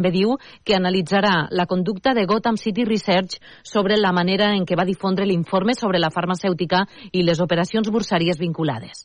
També diu que analitzarà la conducta de Gotham City Research sobre la manera en què va difondre l'informe sobre la farmacèutica i les operacions bursàries vinculades.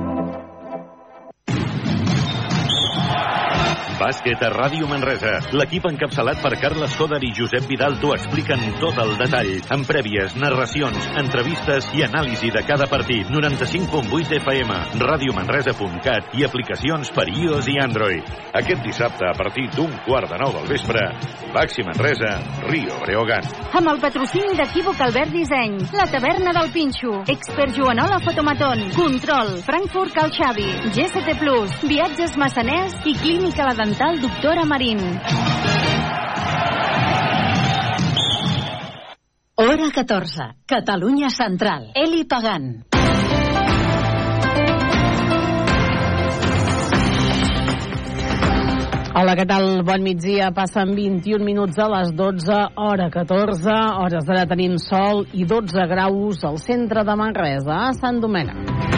Bàsquet a Ràdio Manresa. L'equip encapçalat per Carles Coder i Josep Vidal t'ho expliquen tot el detall, amb prèvies, narracions, entrevistes i anàlisi de cada partit. 95.8 FM, radiomanresa.cat i aplicacions per iOS i Android. Aquest dissabte, a partir d'un quart de nou del vespre, Baxi Manresa, Rio Breogan. Amb el patrocini d'Equívoc Albert Disseny, la taverna del Pinxo, Expert Joanola Fotomaton, Control, Frankfurt Cal Xavi, GST Plus, Viatges Massaners i Clínica La Dental Doctora Marín. Hora 14. Catalunya Central. Eli Pagant. Hola, què tal? Bon migdia. Passen 21 minuts a les 12, hora 14. Hores d'ara tenim sol i 12 graus al centre de Manresa, a Sant Domènec.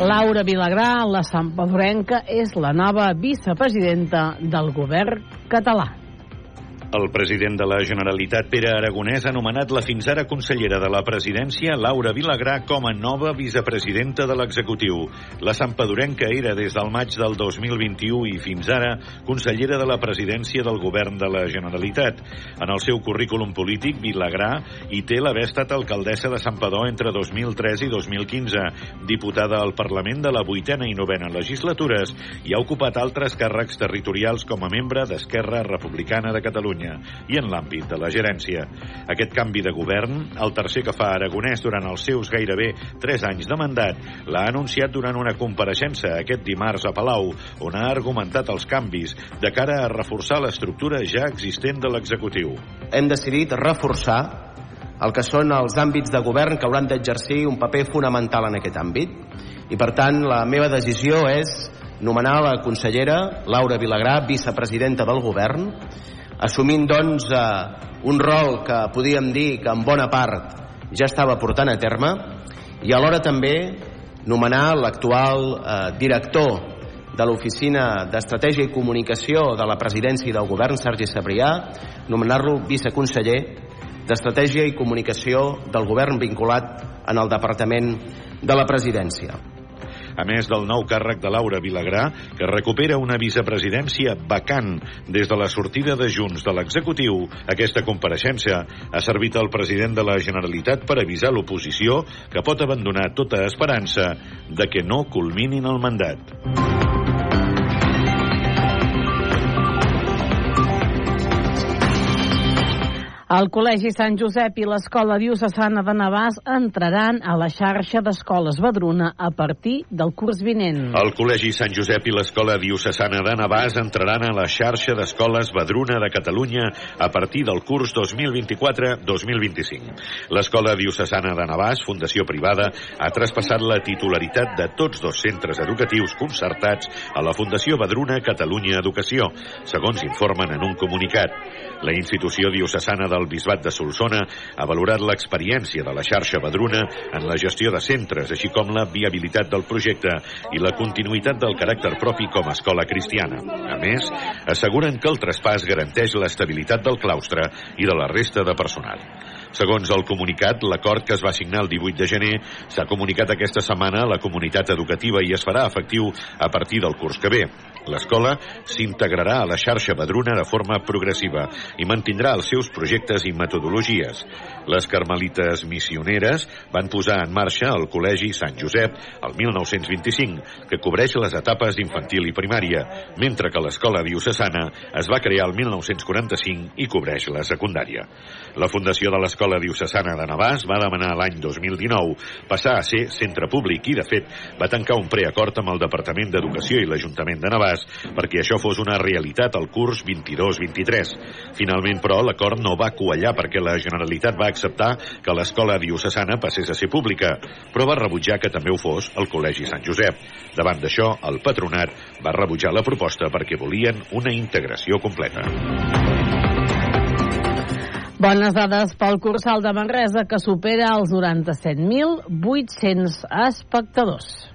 Laura Vilagrà, la Sampadorenca, és la nova vicepresidenta del govern català. El president de la Generalitat, Pere Aragonès, ha nomenat la fins ara consellera de la presidència, Laura Vilagrà, com a nova vicepresidenta de l'executiu. La Sampadorenca era des del maig del 2021 i fins ara consellera de la presidència del govern de la Generalitat. En el seu currículum polític, Vilagrà hi té l'haver estat alcaldessa de Santpedor entre 2003 i 2015, diputada al Parlament de la vuitena i novena legislatures i ha ocupat altres càrrecs territorials com a membre d'Esquerra Republicana de Catalunya. Catalunya i en l'àmbit de la gerència. Aquest canvi de govern, el tercer que fa Aragonès durant els seus gairebé 3 anys de mandat, l'ha anunciat durant una compareixença aquest dimarts a Palau, on ha argumentat els canvis de cara a reforçar l'estructura ja existent de l'executiu. Hem decidit reforçar el que són els àmbits de govern que hauran d'exercir un paper fonamental en aquest àmbit. I, per tant, la meva decisió és nomenar la consellera Laura Vilagrà, vicepresidenta del govern, assumint doncs eh, un rol que podíem dir que en bona part ja estava portant a terme i alhora també nomenar l'actual eh, director de l'Oficina d'Estratègia i Comunicació de la Presidència i del Govern, Sergi Sabrià, nomenar-lo viceconseller d'Estratègia i Comunicació del Govern vinculat en el Departament de la Presidència a més del nou càrrec de Laura Vilagrà, que recupera una vicepresidència vacant des de la sortida de Junts de l'executiu, aquesta compareixença ha servit al president de la Generalitat per avisar l'oposició que pot abandonar tota esperança de que no culminin el mandat. El Col·legi Sant Josep i l'Escola Diocesana de Navàs entraran a la xarxa d'escoles Badruna a partir del curs vinent. El Col·legi Sant Josep i l'Escola Diocesana de Navàs entraran a la xarxa d'escoles Badruna de Catalunya a partir del curs 2024-2025. L'Escola Diocesana de Navàs, fundació privada, ha traspassat la titularitat de tots dos centres educatius concertats a la Fundació Badruna Catalunya Educació, segons informen en un comunicat. La institució diocesana del Bisbat de Solsona ha valorat l'experiència de la xarxa Badruna en la gestió de centres, així com la viabilitat del projecte i la continuïtat del caràcter propi com a escola cristiana. A més, asseguren que el traspàs garanteix l'estabilitat del claustre i de la resta de personal. Segons el comunicat, l'acord que es va signar el 18 de gener s'ha comunicat aquesta setmana a la comunitat educativa i es farà efectiu a partir del curs que ve. L'escola s'integrarà a la xarxa Badruna de forma progressiva i mantindrà els seus projectes i metodologies. Les carmelites missioneres van posar en marxa el Col·legi Sant Josep el 1925, que cobreix les etapes d'infantil i primària, mentre que l'escola diocesana es va crear el 1945 i cobreix la secundària. La fundació de l'escola diocesana de Navàs va demanar l'any 2019 passar a ser centre públic i, de fet, va tancar un preacord amb el Departament d'Educació i l'Ajuntament de Navàs Navàs perquè això fos una realitat al curs 22-23. Finalment, però, l'acord no va quallar perquè la Generalitat va acceptar que l'escola diocesana passés a ser pública, però va rebutjar que també ho fos el Col·legi Sant Josep. Davant d'això, el patronat va rebutjar la proposta perquè volien una integració completa. Bones dades pel Cursal de Manresa, que supera els 97.800 espectadors.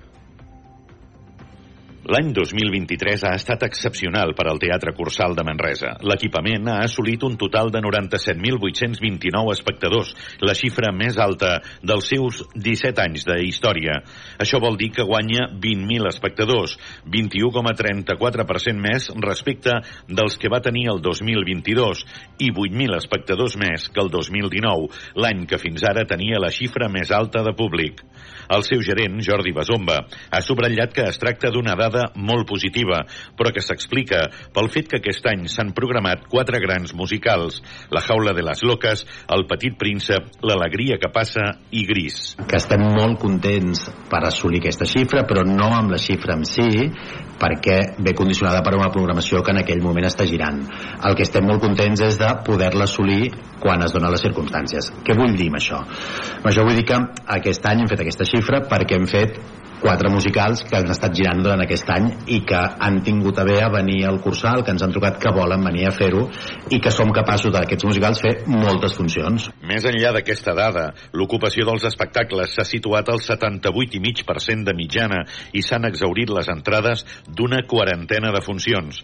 L'any 2023 ha estat excepcional per al Teatre Cursal de Manresa. L'equipament ha assolit un total de 97.829 espectadors, la xifra més alta dels seus 17 anys de història. Això vol dir que guanya 20.000 espectadors, 21,34% més respecte dels que va tenir el 2022 i 8.000 espectadors més que el 2019, l'any que fins ara tenia la xifra més alta de públic. El seu gerent, Jordi Basomba, ha subratllat que es tracta d'una dada molt positiva, però que s'explica pel fet que aquest any s'han programat quatre grans musicals, La jaula de les loques, El petit príncep, L'alegria que passa i Gris. Que estem molt contents per assolir aquesta xifra, però no amb la xifra en si, perquè ve condicionada per una programació que en aquell moment està girant. El que estem molt contents és de poder-la assolir quan es donen les circumstàncies. Què vull dir amb això? Amb això vull dir que aquest any hem fet aquesta xifra perquè hem fet quatre musicals que han estat girant durant aquest any i que han tingut a bé a venir al Cursal, que ens han trucat que volen venir a fer-ho i que som capaços d'aquests musicals fer moltes funcions. Més enllà d'aquesta dada, l'ocupació dels espectacles s'ha situat al 78,5% de mitjana i s'han exaurit les entrades d'una quarantena de funcions.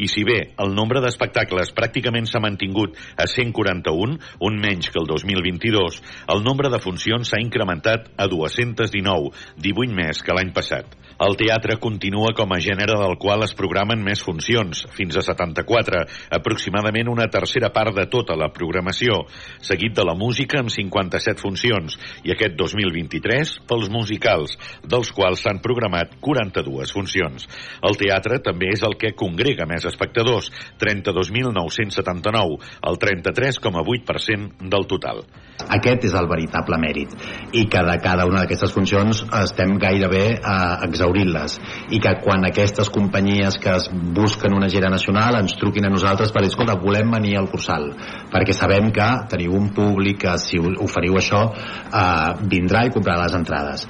I si bé el nombre d'espectacles pràcticament s'ha mantingut a 141, un menys que el 2022, el nombre de funcions s'ha incrementat a 219, 18 més que l'any passat. El teatre continua com a gènere del qual es programen més funcions, fins a 74, aproximadament una tercera part de tota la programació, seguit de la música amb 57 funcions, i aquest 2023 pels musicals, dels quals s'han programat 42 funcions. El teatre també és el que congrega més espectadors, 32.979, el 33,8% del total. Aquest és el veritable mèrit i que de cada una d'aquestes funcions estem gairebé eh, exaurint-les i que quan aquestes companyies que es busquen una gira nacional ens truquin a nosaltres per dir, escolta, volem venir al Cursal perquè sabem que teniu un públic que si oferiu això eh, vindrà i comprarà les entrades.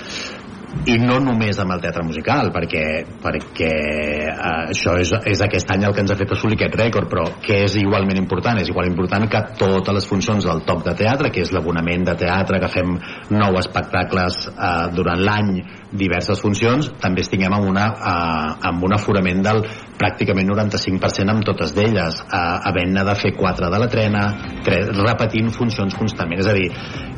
I no només amb el teatre musical perquè, perquè eh, això és, és aquest any el que ens ha fet assolir aquest rècord però que és igualment important? És igual important que totes les funcions del top de teatre que és l'abonament de teatre que fem nou espectacles eh, durant l'any diverses funcions també estiguem amb, una, eh, amb un aforament del pràcticament 95% amb totes d'elles eh, havent-ne de fer 4 de la trena repetint funcions constantment és a dir,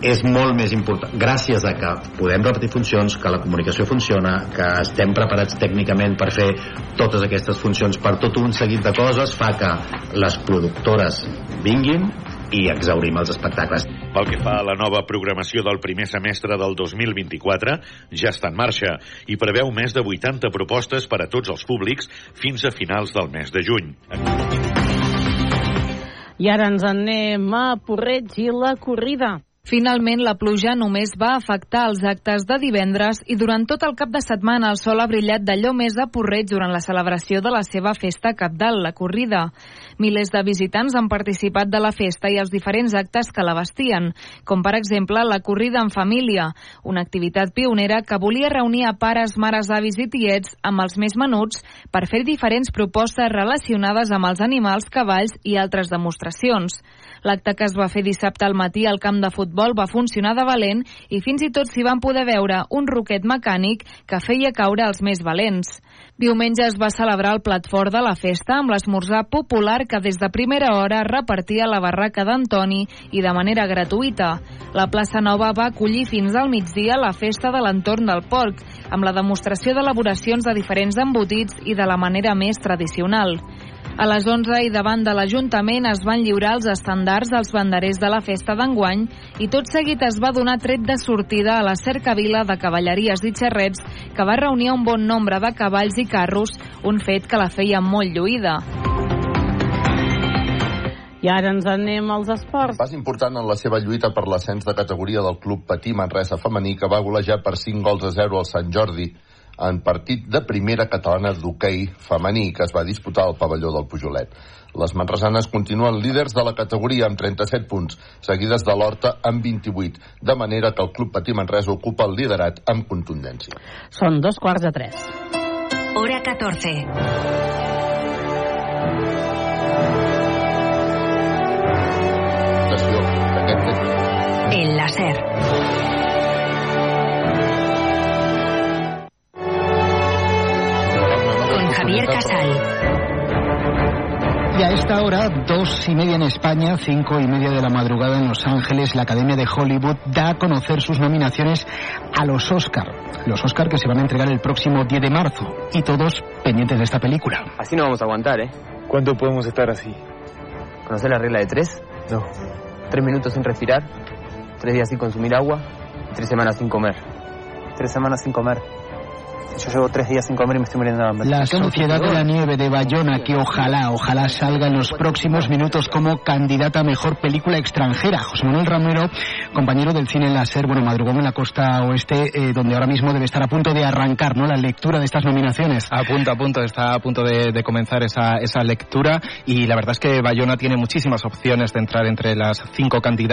és molt més important gràcies a que podem repetir funcions que la comunicació funciona, que estem preparats tècnicament per fer totes aquestes funcions per tot un seguit de coses fa que les productores vinguin i exaurim els espectacles. Pel que fa a la nova programació del primer semestre del 2024, ja està en marxa i preveu més de 80 propostes per a tots els públics fins a finals del mes de juny. I ara ens en anem a Porreig i la corrida. Finalment, la pluja només va afectar els actes de divendres i durant tot el cap de setmana el sol ha brillat d'allò més a Porreig durant la celebració de la seva festa capdalt, la corrida. Milers de visitants han participat de la festa i els diferents actes que la vestien, com per exemple la corrida en família, una activitat pionera que volia reunir a pares, mares, avis i tiets amb els més menuts per fer diferents propostes relacionades amb els animals, cavalls i altres demostracions. L'acte que es va fer dissabte al matí al camp de futbol va funcionar de valent i fins i tot s'hi van poder veure un roquet mecànic que feia caure els més valents. Diumenge es va celebrar el plat fort de la festa amb l'esmorzar popular que des de primera hora repartia la barraca d'Antoni i de manera gratuïta. La plaça Nova va acollir fins al migdia la festa de l'entorn del porc, amb la demostració d'elaboracions de diferents embotits i de la manera més tradicional. A les 11 i davant de l'Ajuntament es van lliurar els estandards dels banderers de la festa d'enguany i tot seguit es va donar tret de sortida a la cercavila de cavalleries i xerrets que va reunir un bon nombre de cavalls i carros, un fet que la feia molt lluïda. I ara ens anem als esports. Pas important en la seva lluita per l'ascens de categoria del club Patí Manresa femení que va golejar per 5 gols a 0 al Sant Jordi en partit de primera catalana d'hoquei femení que es va disputar al pavelló del Pujolet. Les manresanes continuen líders de la categoria amb 37 punts, seguides de l'Horta amb 28, de manera que el Club Patí Manresa ocupa el liderat amb contundència. Són dos quarts de tres. Hora 14. Hora, dos y media en España, cinco y media de la madrugada en Los Ángeles, la Academia de Hollywood da a conocer sus nominaciones a los Oscar. Los Oscar que se van a entregar el próximo 10 de marzo. Y todos pendientes de esta película. Así no vamos a aguantar, ¿eh? ¿Cuánto podemos estar así? ¿Conocer la regla de tres? No. Tres minutos sin respirar, tres días sin consumir agua, y tres semanas sin comer. Tres semanas sin comer. Yo llevo tres días sin comer y me estoy muriendo de hambre. La Sociedad de la Nieve de Bayona, que ojalá, ojalá salga en los próximos minutos como candidata a mejor película extranjera. José Manuel Ramiro, compañero del cine láser, bueno, madrugón en la costa oeste, eh, donde ahora mismo debe estar a punto de arrancar, ¿no? La lectura de estas nominaciones. A punto, a punto, está a punto de, de comenzar esa, esa lectura y la verdad es que Bayona tiene muchísimas opciones de entrar entre las cinco candidatas